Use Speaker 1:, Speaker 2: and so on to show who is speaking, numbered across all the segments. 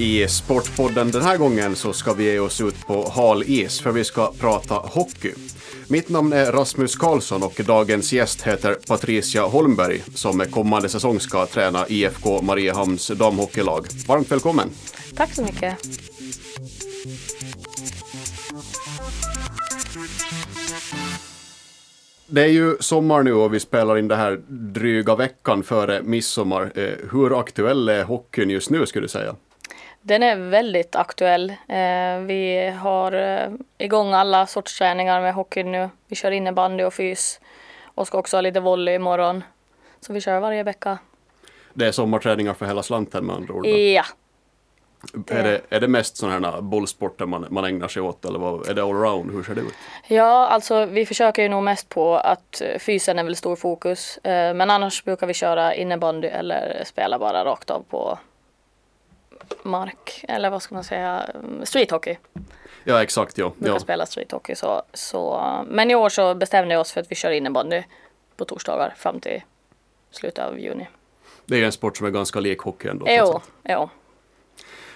Speaker 1: I Sportpodden den här gången så ska vi ge oss ut på hal is för vi ska prata hockey. Mitt namn är Rasmus Karlsson och dagens gäst heter Patricia Holmberg som kommande säsong ska träna IFK Mariehamns damhockeylag. Varmt välkommen!
Speaker 2: Tack så mycket!
Speaker 1: Det är ju sommar nu och vi spelar in det här dryga veckan före midsommar. Eh, hur aktuell är hockeyn just nu skulle du säga?
Speaker 2: Den är väldigt aktuell. Eh, vi har eh, igång alla sorts träningar med hockey nu. Vi kör innebandy och fys och ska också ha lite volley imorgon. Så vi kör varje vecka.
Speaker 1: Det är sommarträningar för hela slanten med andra ord?
Speaker 2: Ja.
Speaker 1: Det... Är, det, är det mest sådana här bollsporter man, man ägnar sig åt eller vad, är det allround? Hur ser det ut?
Speaker 2: Ja, alltså vi försöker ju nog mest på att fysen är väl stor fokus. Men annars brukar vi köra innebandy eller spela bara rakt av på mark, eller vad ska man säga, street hockey.
Speaker 1: Ja exakt, ja.
Speaker 2: Vi brukar
Speaker 1: ja.
Speaker 2: spela street hockey så, så, men i år så bestämde vi oss för att vi kör innebandy på torsdagar fram till slutet av juni.
Speaker 1: Det är en sport som är ganska lik hockey ändå.
Speaker 2: Jo, jo.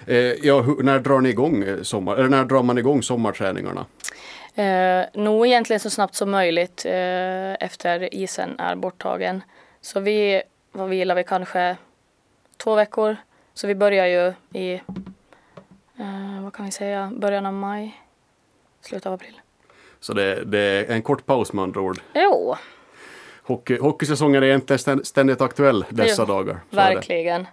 Speaker 1: Eh, ja, hur, när drar ni igång eh, sommar, eller när drar man igång sommarträningarna?
Speaker 2: Eh, nog egentligen så snabbt som möjligt eh, efter isen är borttagen. Så vi, vad vilar vi kanske två veckor så vi börjar ju i, eh, vad kan vi säga, början av maj, slutet av april.
Speaker 1: Så det, det är en kort paus med andra ord?
Speaker 2: Jo.
Speaker 1: Hockey, hockeysäsongen är egentligen ständigt aktuell dessa jo, dagar.
Speaker 2: Verkligen.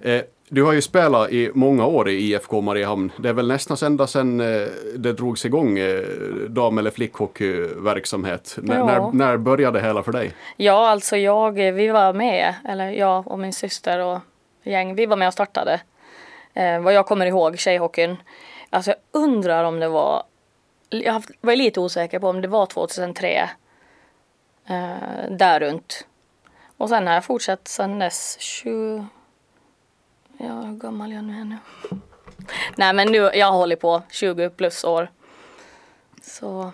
Speaker 1: Eh, du har ju spelat i många år i IFK Mariehamn. Det är väl nästan ända sedan eh, det drogs igång eh, dam eller flickhockeyverksamhet. N ja. när, när började det hela för dig?
Speaker 2: Ja, alltså jag, vi var med, eller jag och min syster och gäng. Vi var med och startade. Eh, vad jag kommer ihåg, tjejhockeyn. Alltså jag undrar om det var, jag var lite osäker på om det var 2003. Eh, där runt. Och sen har jag fortsatt sen dess 20, ja hur gammal jag nu är nu. Nej men nu, jag har hållit på 20 plus år. Så.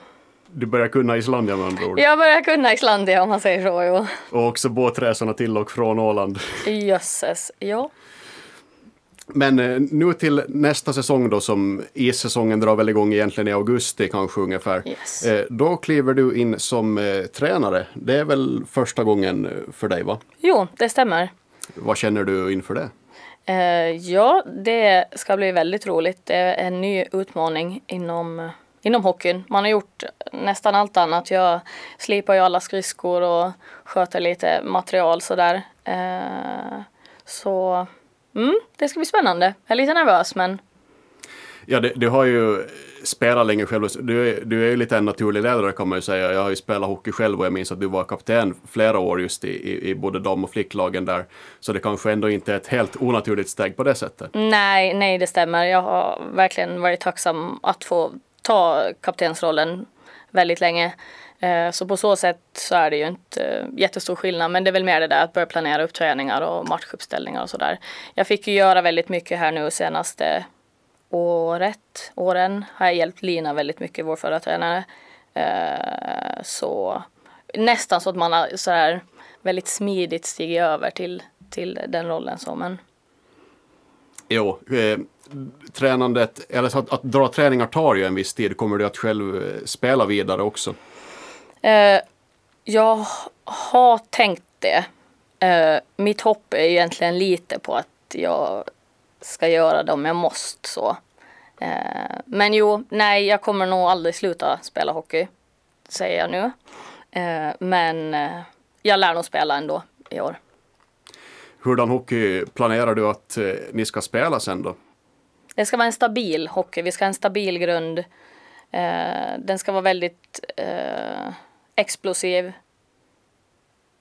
Speaker 1: Du börjar kunna Islandia med andra ord?
Speaker 2: Jag börjar kunna Islandia om man säger så, jo.
Speaker 1: Och också båtresorna till och från Åland?
Speaker 2: Jösses, ja.
Speaker 1: Men eh, nu till nästa säsong då som issäsongen drar väl igång egentligen i augusti kanske ungefär.
Speaker 2: Yes.
Speaker 1: Eh, då kliver du in som eh, tränare. Det är väl första gången för dig va?
Speaker 2: Jo, det stämmer.
Speaker 1: Vad känner du inför det?
Speaker 2: ja, det ska bli väldigt roligt. Det är en ny utmaning inom inom hockeyn. Man har gjort nästan allt annat. Jag slipar ju alla skridskor och sköter lite material sådär. Eh, så mm, det ska bli spännande. Jag är lite nervös men
Speaker 1: Ja, du, du har ju spelat länge själv. Du, är, du är ju lite en naturlig ledare kan man ju säga. Jag har ju spelat hockey själv och jag minns att du var kapten flera år just i, i, i både dam och flicklagen där. Så det kanske ändå inte är ett helt onaturligt steg på det sättet.
Speaker 2: Nej, nej det stämmer. Jag har verkligen varit tacksam att få ta kaptensrollen väldigt länge. Eh, så på så sätt så är det ju inte eh, jättestor skillnad men det är väl mer det där att börja planera upp träningar och matchuppställningar och sådär. Jag fick ju göra väldigt mycket här nu senaste året, åren har jag hjälpt Lina väldigt mycket, vår förra tränare. Eh, så nästan så att man har sådär väldigt smidigt stigit över till, till den rollen så men.
Speaker 1: Jo, tränandet, eller att, att dra träningar tar ju en viss tid. Kommer du att själv eh, spela vidare också?
Speaker 2: Eh, jag har tänkt det. Eh, mitt hopp är egentligen lite på att jag ska göra det om jag måste så. Eh, men jo, nej, jag kommer nog aldrig sluta spela hockey, säger jag nu. Eh, men eh, jag lär nog spela ändå i år.
Speaker 1: Hurdan hockey planerar du att ni ska spela sen då?
Speaker 2: Det ska vara en stabil hockey. Vi ska ha en stabil grund. Eh, den ska vara väldigt eh, explosiv.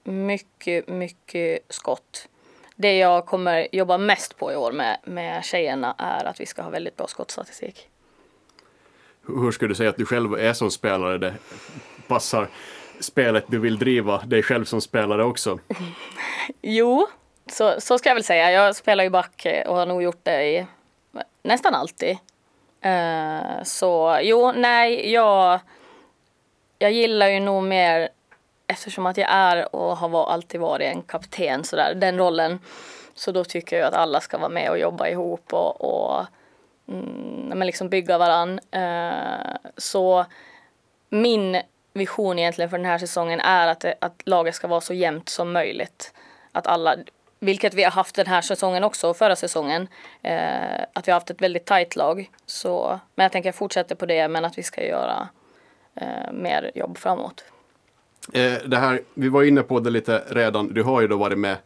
Speaker 2: Mycket, mycket skott. Det jag kommer jobba mest på i år med, med tjejerna är att vi ska ha väldigt bra skottstatistik.
Speaker 1: Hur skulle du säga att du själv är som spelare? Det passar spelet du vill driva dig själv som spelare också?
Speaker 2: jo, så, så ska jag väl säga. Jag spelar ju back och har nog gjort det i nästan alltid. Uh, så jo, nej, jag, jag gillar ju nog mer eftersom att jag är och har alltid varit en kapten sådär, den rollen. Så då tycker jag att alla ska vara med och jobba ihop och, och mm, men liksom bygga varann. Uh, så min vision egentligen för den här säsongen är att, att laget ska vara så jämnt som möjligt. Att alla, vilket vi har haft den här säsongen också, förra säsongen, eh, att vi har haft ett väldigt tajt lag. Så, men jag tänker fortsätta på det, men att vi ska göra eh, mer jobb framåt.
Speaker 1: Eh, det här, vi var inne på det lite redan, du har ju då varit med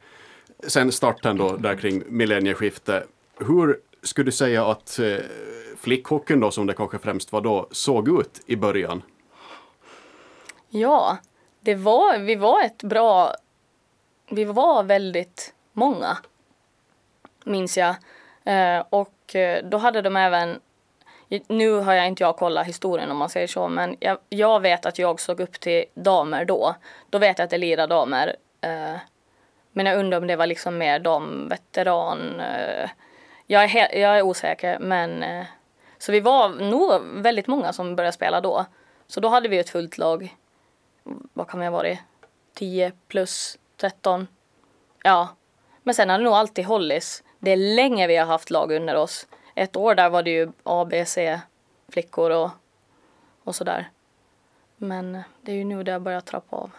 Speaker 1: sen starten då, där kring millennieskiftet. Hur skulle du säga att eh, flickhockeyn då, som det kanske främst var då, såg ut i början?
Speaker 2: Ja, det var, vi var ett bra, vi var väldigt många, minns jag. Eh, och eh, då hade de även, nu har jag inte jag kollat historien om man säger så, men jag, jag vet att jag såg upp till damer då. Då vet jag att det lirade damer. Eh, men jag undrar om det var liksom mer de veteran, eh, jag, är jag är osäker, men eh, så vi var nog väldigt många som började spela då. Så då hade vi ett fullt lag vad kan vi ha varit, 10 plus 13. Ja, men sen har det nog alltid hållits. Det är länge vi har haft lag under oss. Ett år där var det ju A, B, C flickor och, och sådär. Men det är ju nu det har börjat trappa av.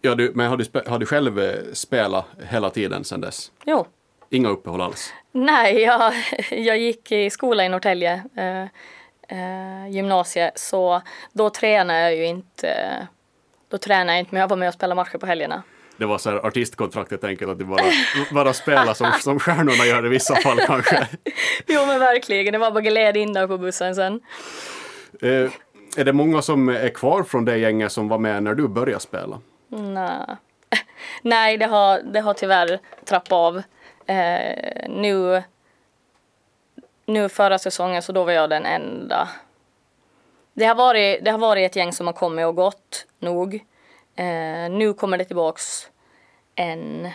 Speaker 1: Ja, du, men har du, har du själv eh, spelat hela tiden sedan dess?
Speaker 2: Jo.
Speaker 1: Inga uppehåll alls?
Speaker 2: Nej, jag, jag gick i skola i Norrtälje. Eh, eh, gymnasiet så då tränade jag ju inte. Då tränade jag inte men jag var med och spelade matcher på helgerna.
Speaker 1: Det var så här artistkontraktet enkelt att du bara, bara spela som, som stjärnorna gör i vissa fall kanske.
Speaker 2: jo men verkligen, det var bara gled in där på bussen sen.
Speaker 1: Eh, är det många som är kvar från det gänget som var med när du började spela?
Speaker 2: Nej, Nej det, har, det har tyvärr trappat av. Eh, nu nu förra säsongen så då var jag den enda. Det har varit, det har varit ett gäng som har kommit och gått nog. Eh, nu kommer det tillbaks en.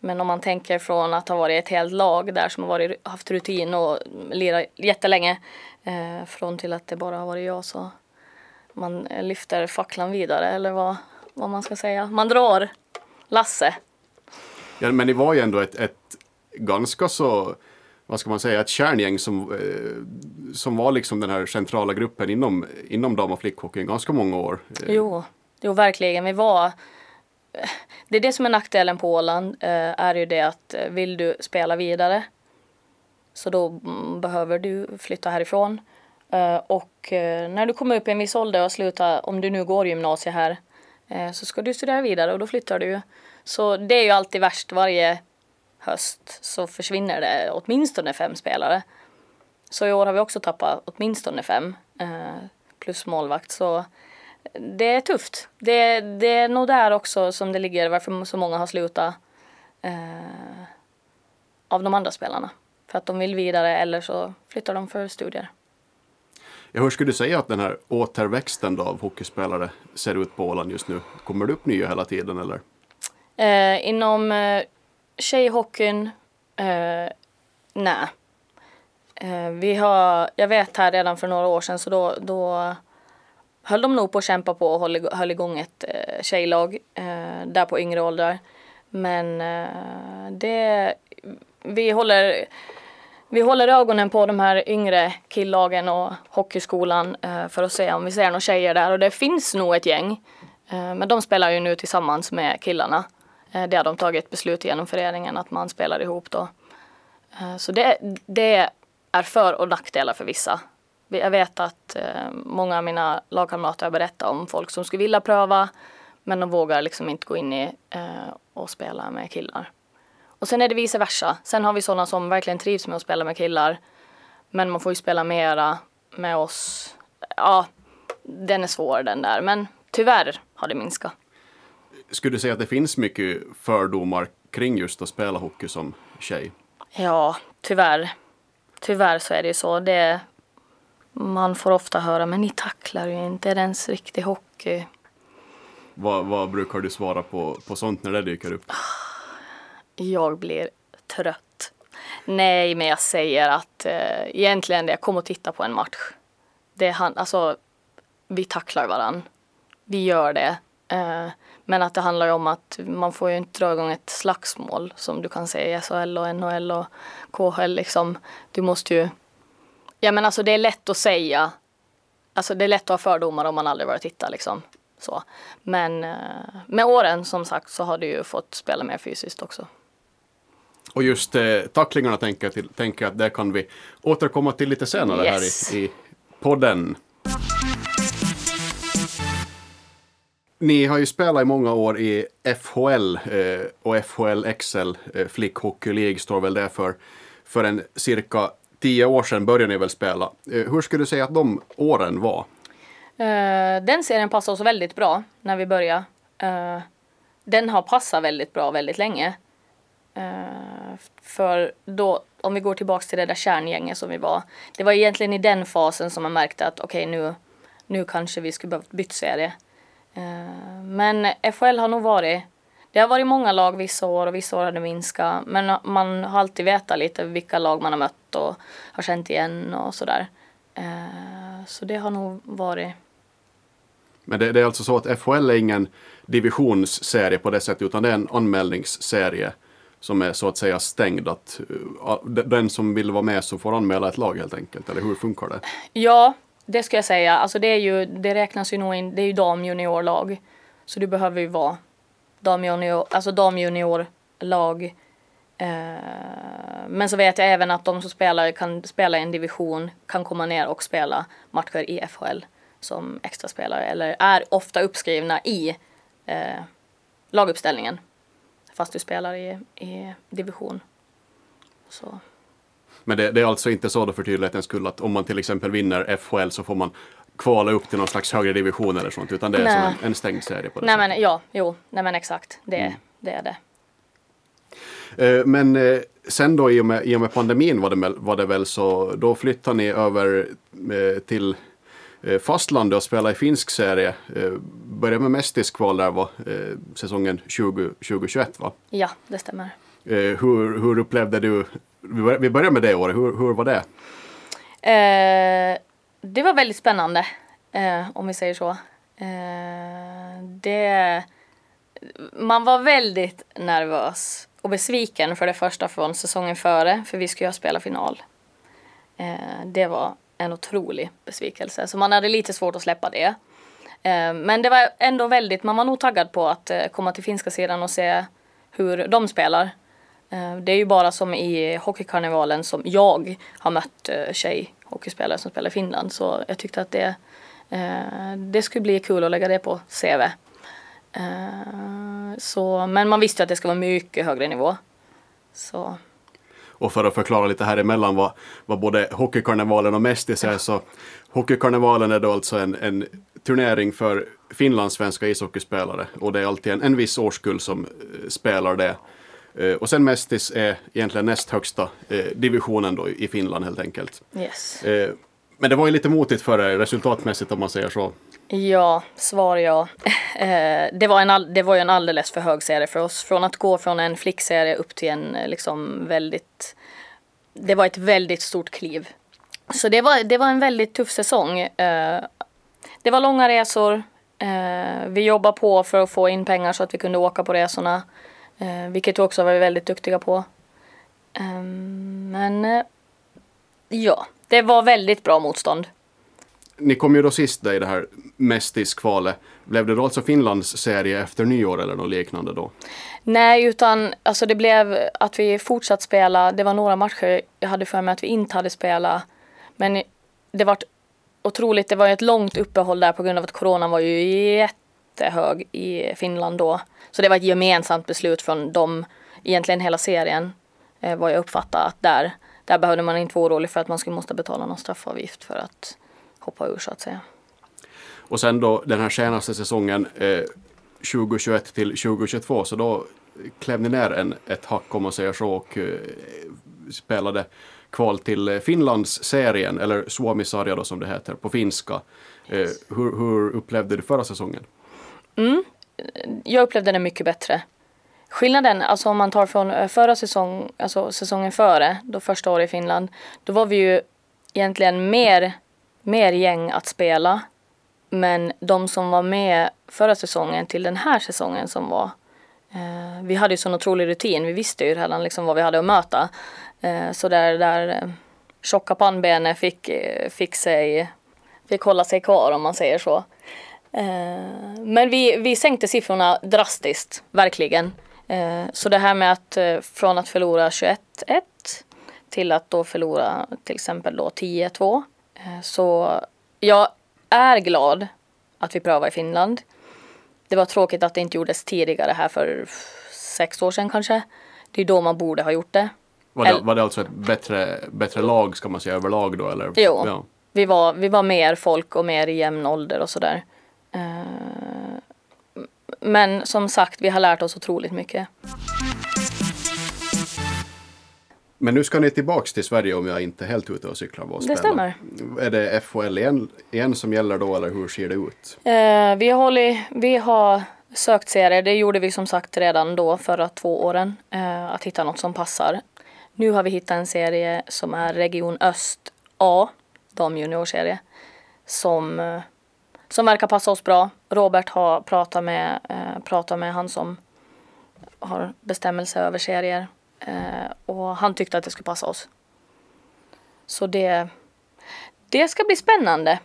Speaker 2: Men om man tänker från att ha varit ett helt lag där som har varit, haft rutin och lirat jättelänge eh, från till att det bara har varit jag så man lyfter facklan vidare eller vad, vad man ska säga. Man drar Lasse.
Speaker 1: Ja, men det var ju ändå ett, ett ganska så vad ska man säga, ett kärngäng som, eh, som var liksom den här centrala gruppen inom, inom dam och flickhockeyn ganska många år.
Speaker 2: Eh, jo, jo verkligen. Vi var det är det som är nackdelen på Åland, eh, är ju det att eh, vill du spela vidare så då mm, behöver du flytta härifrån. Eh, och när du kommer upp i en viss ålder och slutar, om du nu går gymnasiet här, så ska du studera vidare och då flyttar du. Så det är ju alltid värst varje höst så försvinner det åtminstone fem spelare. Så i år har vi också tappat åtminstone fem plus målvakt. Så det är tufft. Det, det är nog där också som det ligger varför så många har slutat eh, av de andra spelarna. För att de vill vidare eller så flyttar de för studier.
Speaker 1: Ja, hur skulle du säga att den här återväxten av hockeyspelare ser ut på Åland just nu? Kommer det upp nya hela tiden eller?
Speaker 2: Eh, inom eh, tjejhockeyn, eh, nej. Eh, vi har, jag vet här redan för några år sedan så då, då höll de nog på att kämpa på och höll, höll igång ett eh, tjejlag eh, där på yngre åldrar. Men eh, det, vi håller, vi håller ögonen på de här yngre killagen och hockeyskolan eh, för att se om vi ser några tjejer där och det finns nog ett gäng. Eh, men de spelar ju nu tillsammans med killarna. Eh, det har de tagit beslut genom föreningen att man spelar ihop då. Eh, så det, det är för och nackdelar för vissa. Jag vet att eh, många av mina lagkamrater har berättat om folk som skulle vilja pröva men de vågar liksom inte gå in i och spela med killar. Och sen är det vice versa. Sen har vi sådana som verkligen trivs med att spela med killar. Men man får ju spela mera med oss. Ja, den är svår den där. Men tyvärr har det minskat
Speaker 1: skulle du säga att det finns mycket fördomar kring just att spela hockey som tjej?
Speaker 2: Ja, tyvärr. Tyvärr så är det ju så. Det, man får ofta höra, men ni tacklar ju inte, är det ens riktig hockey?
Speaker 1: Vad, vad brukar du svara på, på sånt när det dyker upp?
Speaker 2: Jag blir trött. Nej, men jag säger att eh, egentligen det, kom och titta på en match. Det han, alltså, vi tacklar varann. vi gör det. Eh, men att det handlar om att man får ju inte dra igång ett slagsmål som du kan se i SHL och NHL och KHL liksom. Du måste ju, ja men alltså det är lätt att säga, alltså det är lätt att ha fördomar om man aldrig varit titta liksom. Så. Men eh, med åren som sagt så har du ju fått spela mer fysiskt också.
Speaker 1: Och just eh, tacklingarna tänker jag, till, tänker att det kan vi återkomma till lite senare
Speaker 2: Yes.
Speaker 1: här i, i podden. Ni har ju spelat i många år i FHL eh, och FHL XL, eh, Flick Hockey League står väl det för. För en cirka tio år sedan började ni väl spela. Eh, hur skulle du säga att de åren var?
Speaker 2: Eh, den serien passade oss väldigt bra när vi började. Eh, den har passat väldigt bra väldigt länge. För då, om vi går tillbaks till det där kärngänget som vi var. Det var egentligen i den fasen som man märkte att okej nu, nu kanske vi skulle behövt bytt serie. Men FHL har nog varit, det har varit många lag vissa år och vissa år har det minskat. Men man har alltid vetat lite vilka lag man har mött och har känt igen och sådär. Eh, så det har nog varit
Speaker 1: Men det, det är alltså så att FHL är ingen divisionsserie på det sättet utan det är en anmälningsserie som är så att säga stängd. Att uh, den som vill vara med så får anmäla ett lag helt enkelt. Eller hur funkar det?
Speaker 2: Ja, det ska jag säga. Alltså det, är ju, det räknas ju nog in, det är ju damjuniorlag. Så du behöver ju vara damjunior, alltså damjuniorlag. Eh, men så vet jag även att de som spelar kan spela i en division kan komma ner och spela matcher i FHL som extraspelare eller är ofta uppskrivna i eh, laguppställningen. Fast du spelar i, i division. Så.
Speaker 1: Men det, det är alltså inte så då för tydlighetens skull att om man till exempel vinner FHL så får man kvala upp till någon slags högre division eller sånt. Utan det är
Speaker 2: Nej.
Speaker 1: som en, en stängd serie på det
Speaker 2: Nej
Speaker 1: sättet.
Speaker 2: men ja, jo, nej men exakt. Det, det är det.
Speaker 1: Eh, Men eh, sen då i och med, i och med pandemin var det, väl- var det väl så, då flyttade ni över eh, till fastlandet och spelade i finsk serie. Började med Mestis-kval där var eh, säsongen 20, 2021 va?
Speaker 2: Ja, det stämmer.
Speaker 1: Hur, hur upplevde du, vi börjar med det året, hur, hur var det?
Speaker 2: Eh, det var väldigt spännande, eh, om vi säger så. Eh, det, man var väldigt nervös och besviken för det första från säsongen före, för vi skulle ju ha spelat final. Eh, det var en otrolig besvikelse, så man hade lite svårt att släppa det. Eh, men det var ändå väldigt, man var nog taggad på att eh, komma till finska sidan och se hur de spelar. Eh, det är ju bara som i hockeykarnevalen som jag har mött eh, tjejhockeyspelare som spelar i Finland. Så jag tyckte att det, eh, det skulle bli kul att lägga det på CV. Eh, Så, men man visste ju att det ska vara mycket högre nivå. Så
Speaker 1: Och för att förklara lite här emellan vad, vad både Hockeykarnevalen och Mestis är så Hockeykarnevalen är då alltså en, en turnering för finlandssvenska ishockeyspelare och det är alltid en, en viss årskull som eh, spelar det. Eh, och sen Mestis är egentligen näst högsta divisionen då i Finland helt enkelt.
Speaker 2: yes.
Speaker 1: Men det var ju lite motigt för er resultatmässigt om man säger så.
Speaker 2: Ja, svar ja. Eh, det, var en all, det var ju en alldeles för hög serie för oss. Från att gå från en flickserie upp till en eh, liksom väldigt... Det var ett väldigt stort kliv. Så det var, det var en väldigt tuff säsong. Eh, det var långa resor. Vi jobbade på för att få in pengar så att vi kunde åka på resorna. Vilket vi också var väldigt duktiga på. Ehm, men ja, det var väldigt bra motstånd.
Speaker 1: Ni kom ju då sist där i det här Mestis-kvalet. Blev det då alltså Finlands serie efter nyår eller något liknande då?
Speaker 2: Nej, utan alltså det blev att vi fortsatt spela. Det var några matcher jag hade för mig att vi inte hade spelat. Men det var otroligt. Det var ju ett långt uppehåll där på grund av att coronan var ju jättehög i Finland då. Så det var ett gemensamt beslut från dem, egentligen hela serien, eh, vad jag uppfattade att där, där behövde man inte vara orolig för att man skulle måste betala någon straffavgift för att hoppa ur så att säga.
Speaker 1: Och sen då den här senaste säsongen eh, 2021 till 2022 så då klev ni ner en, ett hack om man säger så och eh, spelade kval till eh, Finlandsserien eller Suomi-sarja då som det heter på finska. Eh, hur, hur upplevde du förra säsongen?
Speaker 2: jag upplevde den mycket bättre. Skillnaden, alltså om man tar från eh, förra säsong, alltså säsongen före, då första året i Finland, då var vi ju egentligen mer, mer gäng att spela. Men de som var med förra säsongen till den här säsongen som var eh, vi hade ju sån otrolig rutin. Vi visste ju redan liksom vad vi hade att möta. Eh, så där, där eh, tjocka pannbenet fick, eh, fick, sig, fick hålla sig kvar om man säger så. Eh, men vi, vi sänkte siffrorna drastiskt, verkligen. Eh, så det här med att från att förlora 21-1 till att då förlora till exempel då 10-2. Så jag är glad att vi prövade i Finland. Det var tråkigt att det inte gjordes tidigare här för sex år sedan kanske. Det är då man borde ha gjort det.
Speaker 1: Var det, var det alltså ett bättre, bättre lag ska man säga överlag då eller?
Speaker 2: Jo, ja. vi, var, vi var mer folk och mer i jämn ålder och sådär. Uh, men som sagt, vi har lärt oss otroligt mycket.
Speaker 1: Men nu ska ni tillbaks till Sverige om jag inte helt ute och cyklar och
Speaker 2: Det stämmer.
Speaker 1: Är det FHL igen, igen som gäller då eller hur ser det ut?
Speaker 2: Uh, vi, har hållit, vi har sökt serier, det gjorde vi som sagt redan då förra två åren. Uh, att hitta något som passar. Nu har vi hittat en serie som är Region Öst A, damjuniorserie, som, eh, som verkar passa oss bra. Robert har pratat med, eh, pratat med han som har bestämmelse över serier eh, och han tyckte att det skulle passa oss. Så det, det ska bli spännande.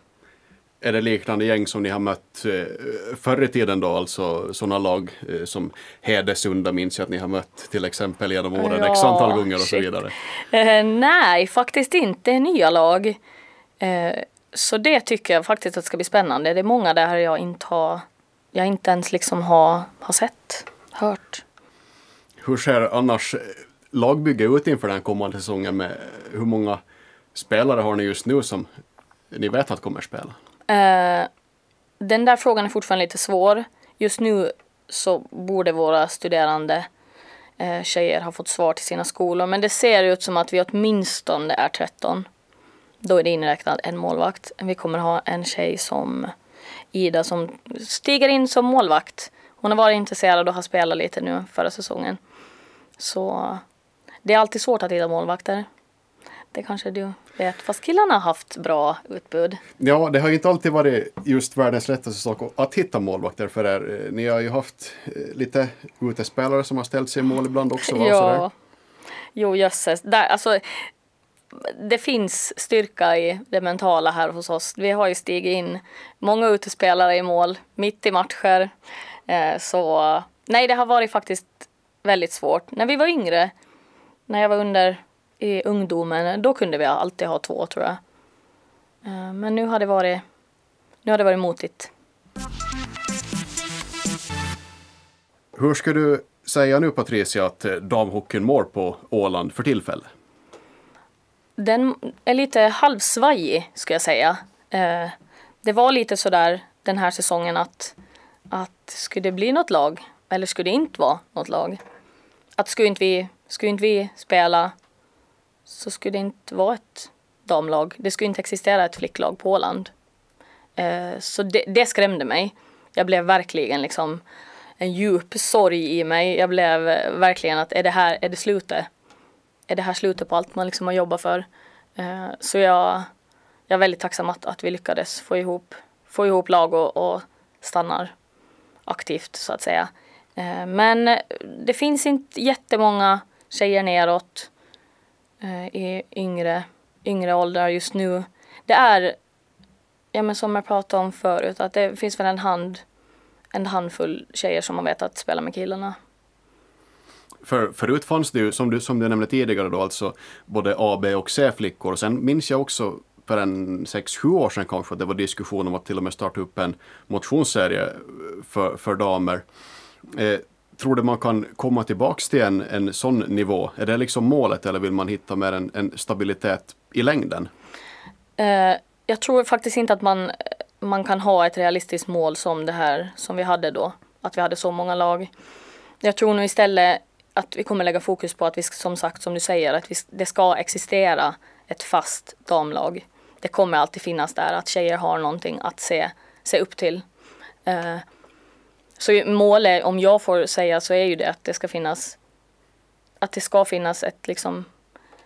Speaker 1: Är det liknande gäng som ni har mött eh, förr i tiden då, alltså sådana lag eh, som Hedesunda minns jag att ni har mött till exempel genom åren ja, x antal gånger och shit. så vidare?
Speaker 2: Eh, nej, faktiskt inte nya lag. Eh, så det tycker jag faktiskt att ska bli spännande. Det är många där jag inte har, jag inte ens liksom har, har sett, hört.
Speaker 1: Hur ser annars lagbygge ut inför den kommande säsongen med eh, hur många spelare har ni just nu som ni vet att kommer spela?
Speaker 2: Uh, den där frågan är fortfarande lite svår. Just nu så borde våra studerande uh, tjejer ha fått svar till sina skolor. Men det ser ut som att vi åtminstone är 13. Då är det inräknat en målvakt. Vi kommer ha en tjej som Ida som stiger in som målvakt. Hon har varit intresserad och har spelat lite nu förra säsongen. Så det är alltid svårt att hitta målvakter. Det kanske du vet. Fast killarna har haft bra utbud.
Speaker 1: Ja, det har ju inte alltid varit just världens lättaste sak att hitta målvakter för er. Ni har ju haft eh, lite utespelare som har ställt sig i mål ibland också. Va?
Speaker 2: Ja. Jo, jösses. Där, alltså, det finns styrka i det mentala här hos oss. Vi har ju stigit in många utespelare i mål mitt i matcher. Eh, så nej, det har varit faktiskt väldigt svårt. När vi var yngre, när jag var under i ungdomen, då kunde vi alltid ha två tror jag. Eh, men nu har det varit, nu har det varit motigt.
Speaker 1: Hur ska du säga nu Patricia att eh, damhockeyn mår på Åland för tillfället?
Speaker 2: Den är lite halvsvajig skulle jag säga. Eh, det var lite sådär den här säsongen att, att skulle det bli något lag eller skulle det inte vara något lag? Att skulle inte vi, skulle inte vi spela så skulle det inte vara ett damlag. Det skulle inte existera ett flicklag på Åland. Eh, så det, det, skrämde mig. Jag blev verkligen liksom en djup sorg i mig. Jag blev eh, verkligen att är det här, är det slutet? Är det här slutet på allt man liksom har jobbat för? Eh, så jag, jag är väldigt tacksam att, att vi lyckades få ihop, få ihop lag och, och stannar aktivt så att säga. Eh, men det finns inte jättemånga tjejer neråt. Eh, i yngre, yngre åldrar just nu. Det är, ja men som jag pratade om förut, att det finns väl en hand, en handfull tjejer som man vet att spela med killarna.
Speaker 1: För, förut fanns det ju, som du, som du nämnde tidigare då, alltså både A, B och C-flickor. Sen minns jag också för en 6-7 år sedan kanske att det var diskussion om att till och med starta upp en motionsserie eh, för, för damer. Eh, tror du man kan komma tillbaks till en, en sån nivå? Är det liksom målet eller vill man hitta mer en, en stabilitet i längden?
Speaker 2: Eh, jag tror faktiskt inte att man, man kan ha ett realistiskt mål som det här som vi hade då. Att vi hade så många lag. Jag tror nog istället att vi kommer lägga fokus på att vi som sagt som du säger att vi, det ska existera ett fast damlag. Det kommer alltid finnas där att tjejer har någonting att se, se upp till. Eh, så målet, om jag får säga, så är ju det att det ska finnas att det ska finnas ett liksom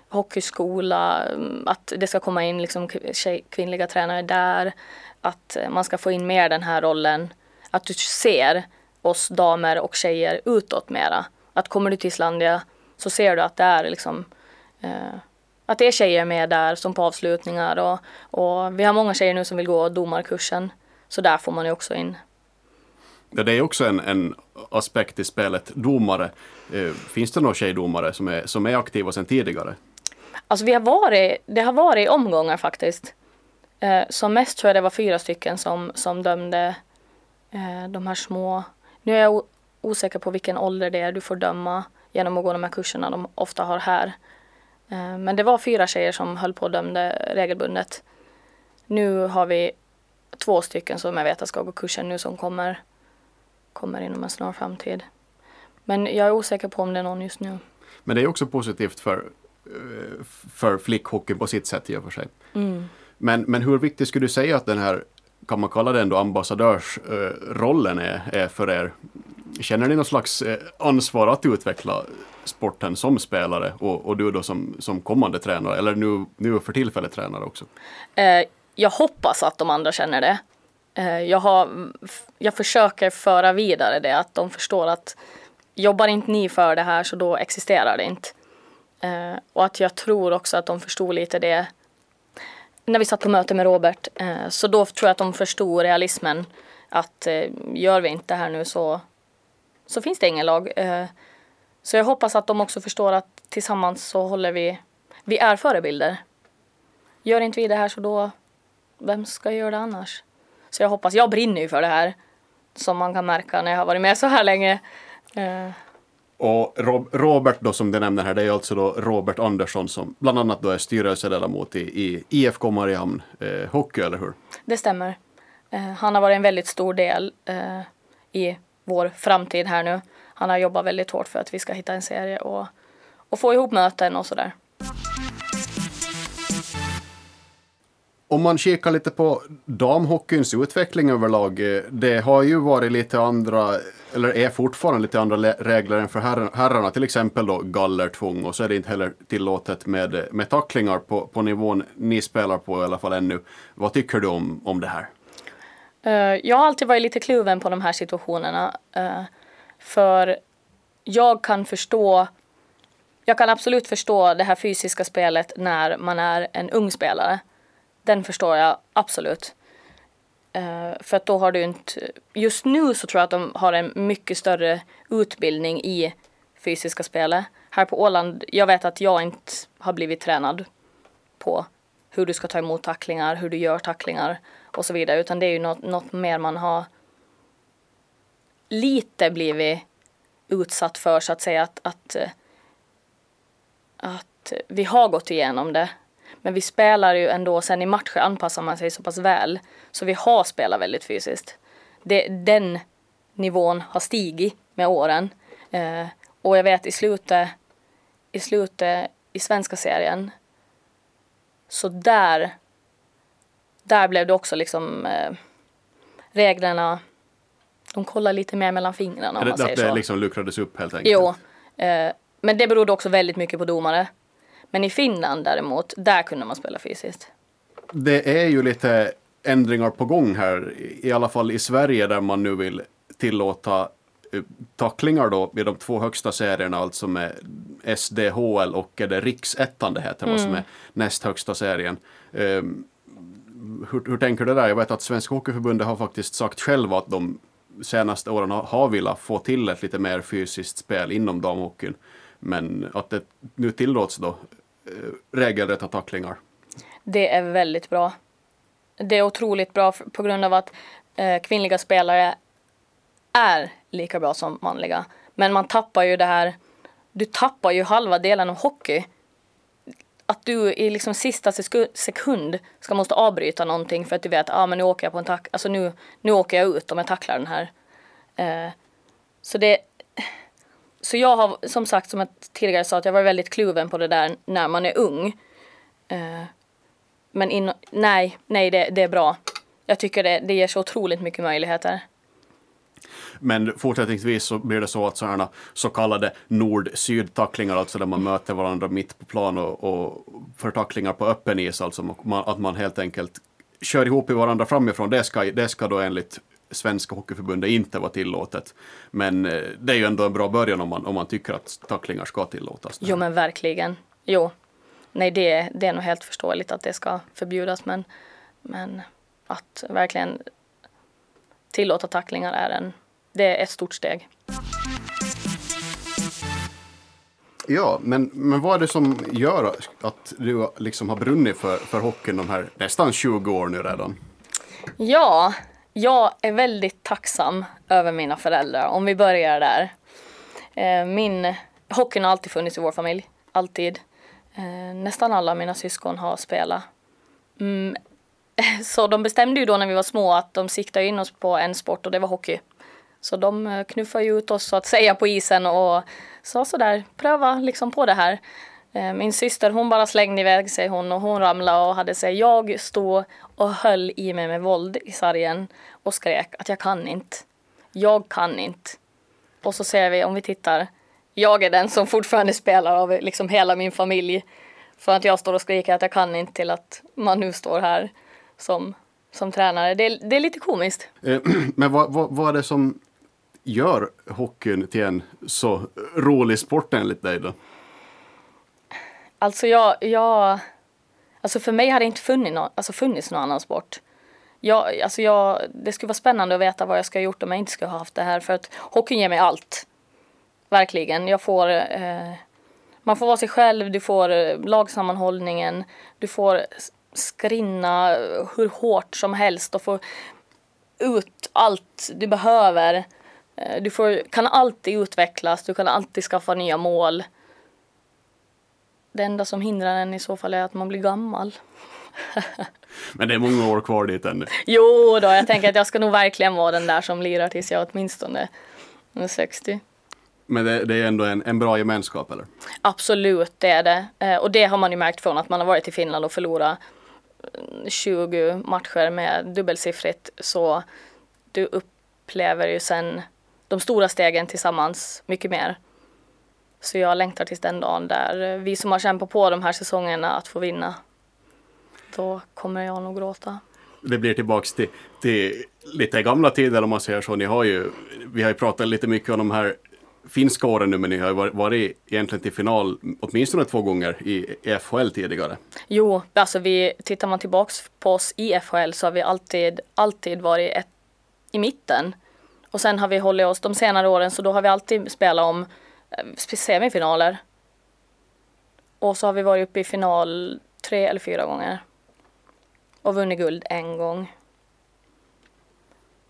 Speaker 2: hockeyskola, mm, att det ska komma in liksom tjej, kvinnliga tränare där. att eh, man ska få in mer den här rollen. Att du ser oss damer och tjejer utåt mera. Att kommer du till Islandia så ser du att det är liksom eh, att det är tjejer med där som på avslutningar och, och vi har många tjejer nu som vill gå domarkursen. Så där får man ju också in.
Speaker 1: Ja, det är också en, en aspekt i spelet, domare. Eh, finns det några tjejdomare som är, som är aktiva sedan tidigare?
Speaker 2: Alltså vi har varit, det har varit omgångar faktiskt. Eh, som mest tror jag det var fyra stycken som, som dömde eh, de här små. Nu är jag osäker på vilken ålder det är du får döma genom att gå de här kurserna de ofta har här. Eh, men det var fyra tjejer som höll på och dömde regelbundet. Nu har vi två stycken som jag vet att ska gå kursen nu som kommer, kommer inom en snar framtid. Men jag är osäker på om det är någon just nu.
Speaker 1: Men det är också positivt för, eh, för flickhockey på sitt sätt i och för sig.
Speaker 2: Mm.
Speaker 1: Men, men hur viktigt skulle du säga att den här, kan man kalla det ändå ambassadörsrollen är, är för er? Känner ni någon slags eh, ansvar att utveckla sporten som spelare och, och du då som, som kommande tränare eller nu, nu för tillfället tränare också?
Speaker 2: Eh, jag hoppas att de andra känner det. Eh, jag, har, jag försöker föra vidare det, att de förstår att jobbar inte ni för det här så då existerar det inte. Eh, och att jag tror också att de förstod lite det när vi satt på möte med Robert. Eh, så då tror jag att de förstod realismen. Att eh, gör vi inte det här nu så, så finns det ingen lag. Eh, så jag hoppas att de också förstår att tillsammans så håller vi, vi är förebilder. Gör inte vi det här så då, vem ska göra det annars? Så jag hoppas, jag brinner ju för det här. Som man kan märka när jag har varit med så här länge. Eh,
Speaker 1: Och Rob, Robert då som du nämner här, det är alltså då Robert Andersson som bland annat då är styrelseledamot i, i IFK Mariehamn eh, Hockey, eller hur?
Speaker 2: Det stämmer. Eh, han har varit en väldigt stor del eh, i vår framtid här nu. Han har jobbat väldigt hårt för att vi ska hitta en serie och, och få ihop möten och sådär.
Speaker 1: Om man kikar lite på damhockeyns utveckling överlag, eh, det har ju varit lite andra, eller är fortfarande lite andra regler än för herrarna, till exempel då gallertvång och så är det inte heller tillåtet med, eh, med tacklingar på, på nivån ni spelar på i alla fall ännu. Vad tycker du om, om det här?
Speaker 2: Eh, jag har alltid varit lite kluven på de här situationerna. för jag kan förstå, jag kan absolut förstå det här fysiska spelet när man är en ung spelare. Den förstår jag absolut. Uh, för att då har du inte, just nu så tror jag att de har en mycket större utbildning i fysiska spelet. Här på Åland, jag vet att jag inte har blivit tränad på hur du ska ta emot tacklingar, hur du gör tacklingar och så vidare. Utan det är ju något, något mer man har lite blivit utsatt för så att säga att, att, eh, att vi har gått igenom det. Men vi spelar ju ändå, sen i matcher anpassar man sig så pass väl. Så vi har spelat väldigt fysiskt. Det, den nivån har stigit med åren. Eh, och jag vet i slutet, i slutet i svenska serien så där, där blev det också liksom eh, reglerna, de kollar lite mer mellan fingrarna om
Speaker 1: Är
Speaker 2: man
Speaker 1: det,
Speaker 2: säger
Speaker 1: att det
Speaker 2: så.
Speaker 1: liksom luckrades upp helt enkelt?
Speaker 2: Jo, eh, men det berodde också väldigt mycket på domare. Men i Finland däremot, där kunde man spela fysiskt.
Speaker 1: Det är ju lite ändringar på gång här, i alla fall i Sverige där man nu vill tillåta eh, tacklingar då i de två högsta serierna, alltså med SDHL och är det Riksettan det heter, vad som är näst högsta serien. Um, hur, hur tänker du där? Jag vet att Svenska Hockeyförbundet har faktiskt sagt själva att de senaste åren har, har velat få till ett lite mer fysiskt spel inom damhockeyn. Men att det nu tillåts då Eh, regelrätta tacklingar.
Speaker 2: Det är väldigt bra. Det är otroligt bra på grund av att eh, kvinnliga spelare är lika bra som manliga. Men man tappar ju det här, du tappar ju halva delen av hockey. Att du i liksom sista sekund ska måste avbryta någonting för att du vet, ah, men nu åker jag på en tack, alltså nu, nu åker jag ut om jag tacklar den här. Eh, så det, så jag har som sagt, som jag tidigare sa, att jag var väldigt kluven på det där när man är ung. Eh, men in, nej, nej det, det är bra. Jag tycker det, det ger så otroligt mycket möjligheter.
Speaker 1: Men fortsättningsvis så blir det så att sådana så kallade nord-syd-tacklingar, alltså där man möter varandra mitt på plan och, och för tacklingar på öppen is, alltså man, att man helt enkelt kör ihop i varandra framifrån, det ska, det ska då enligt Svenska Hockeyförbundet inte vara tillåtet. Men eh, det är ju ändå en bra början om man, om man tycker att tacklingar ska tillåtas.
Speaker 2: Jo men verkligen. Jo. Nej det, det är nog helt förståeligt att det ska förbjudas men, men att verkligen tillåta tacklingar är en, det är ett stort steg.
Speaker 1: Ja, men, men vad är det som gör att du liksom har brunnit för, för hockeyn de här nästan 20 år nu redan?
Speaker 2: Ja, jag är väldigt tacksam över mina föräldrar, om vi börjar där. Eh, min, hockeyn har alltid funnits i vår familj, alltid. Eh, nästan alla mina syskon har spelat. Mm, så de bestämde ju då när vi var små att de siktade in oss på en sport och det var hockey. Så de eh, knuffade ju ut oss så att säga på isen och sa sådär, pröva liksom på det här. Eh, min syster hon bara slängde iväg sig hon och hon ramlade och hade sig. Jag stod och höll i mig med våld i sargen och skrek att jag kan inte. Jag kan inte. Och så ser vi om vi tittar. Jag är den som fortfarande spelar av liksom hela min familj. För att jag står och skriker att jag kan inte till att man nu står här som, som tränare. Det, det är lite komiskt.
Speaker 1: Eh, men vad, vad, vad är det som gör hockeyn till en så rolig sport enligt dig då?
Speaker 2: Alltså jag, jag alltså för mig har det inte funnits, någon, alltså funnits någon annan sport. Jag, alltså jag, det skulle vara spännande att veta vad jag ska ha gjort om jag inte skulle ha haft det här för att hockeyn ger mig allt. Verkligen. Jag får, eh, man får vara sig själv, du får eh, lagsammanhållningen, du får skrinna hur hårt som helst och få ut allt du behöver. Eh, du får, kan alltid utvecklas, du kan alltid skaffa nya mål. Det enda som hindrar en i så fall är att man blir gammal.
Speaker 1: Men det är många år kvar dit ännu.
Speaker 2: Jo då, jag tänker att jag ska nog verkligen vara den där som lirar tills jag åtminstone är 60.
Speaker 1: Men det, det, är ändå en, en bra gemenskap eller?
Speaker 2: Absolut, det är det. Eh, och det har man ju märkt från att man har varit i Finland och förlorat 20 matcher med dubbelsiffrigt. Så du upplever ju sen de stora stegen tillsammans mycket mer. Så jag längtar tills den dagen där vi som har kämpat på de här säsongerna att få vinna. Då kommer jag nog gråta.
Speaker 1: Det blir tillbaks till, till lite gamla tider om man säger så. Ni har ju, vi har ju pratat lite mycket om de här finska åren nu, men ni har ju varit egentligen till final åtminstone två gånger i FHL tidigare.
Speaker 2: Jo, alltså vi, tittar man tillbaks på oss i FHL så har vi alltid, alltid varit ett, i mitten. Och sen har vi hållit oss de senare åren så då har vi alltid spelat om eh, semifinaler. Och så har vi varit uppe i final tre eller fyra gånger. Och vunnit guld en gång.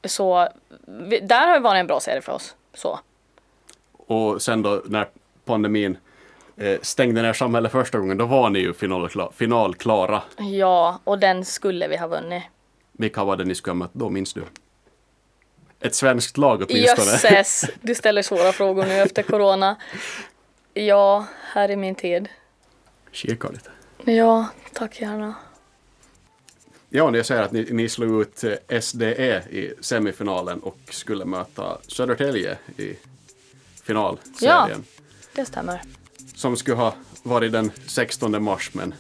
Speaker 2: Så vi, där har det varit en bra serie för oss. Så.
Speaker 1: Och sen då när pandemin eh, stängde ner samhället första gången, då var ni ju finalklara. finalklara.
Speaker 2: Ja, och den skulle vi ha vunnit.
Speaker 1: Vilka var det ni skulle ha mött då, minns du? Ett svenskt lag åtminstone.
Speaker 2: Jösses, du ställer svåra frågor nu efter corona. Ja, här är min tid.
Speaker 1: Kika lite.
Speaker 2: Ja, tack gärna.
Speaker 1: Ja, när jag säger att ni, ni slog ut eh, SDE i semifinalen och skulle möta Södertälje i finalserien.
Speaker 2: Ja, det stämmer.
Speaker 1: Som skulle ha varit den 16 mars, men...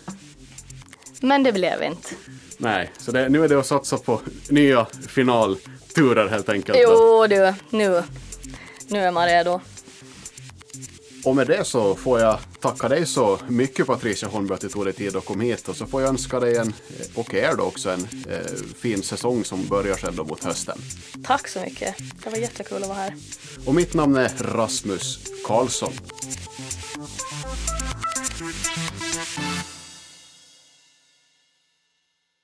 Speaker 2: Men det blev inte.
Speaker 1: Nej, så det, nu är det att satsa på nya final turer helt enkelt.
Speaker 2: Jo du, nu, nu är man redo.
Speaker 1: Och med det så får jag tacka dig så mycket Patricia Holmberg att du tog dig tid att komma hit och så får jag önska dig en, och er då också en eh, fin säsong som börjar då mot hösten.
Speaker 2: Tack så mycket. Det var jättekul att vara här.
Speaker 1: Och mitt namn är Rasmus Karlsson.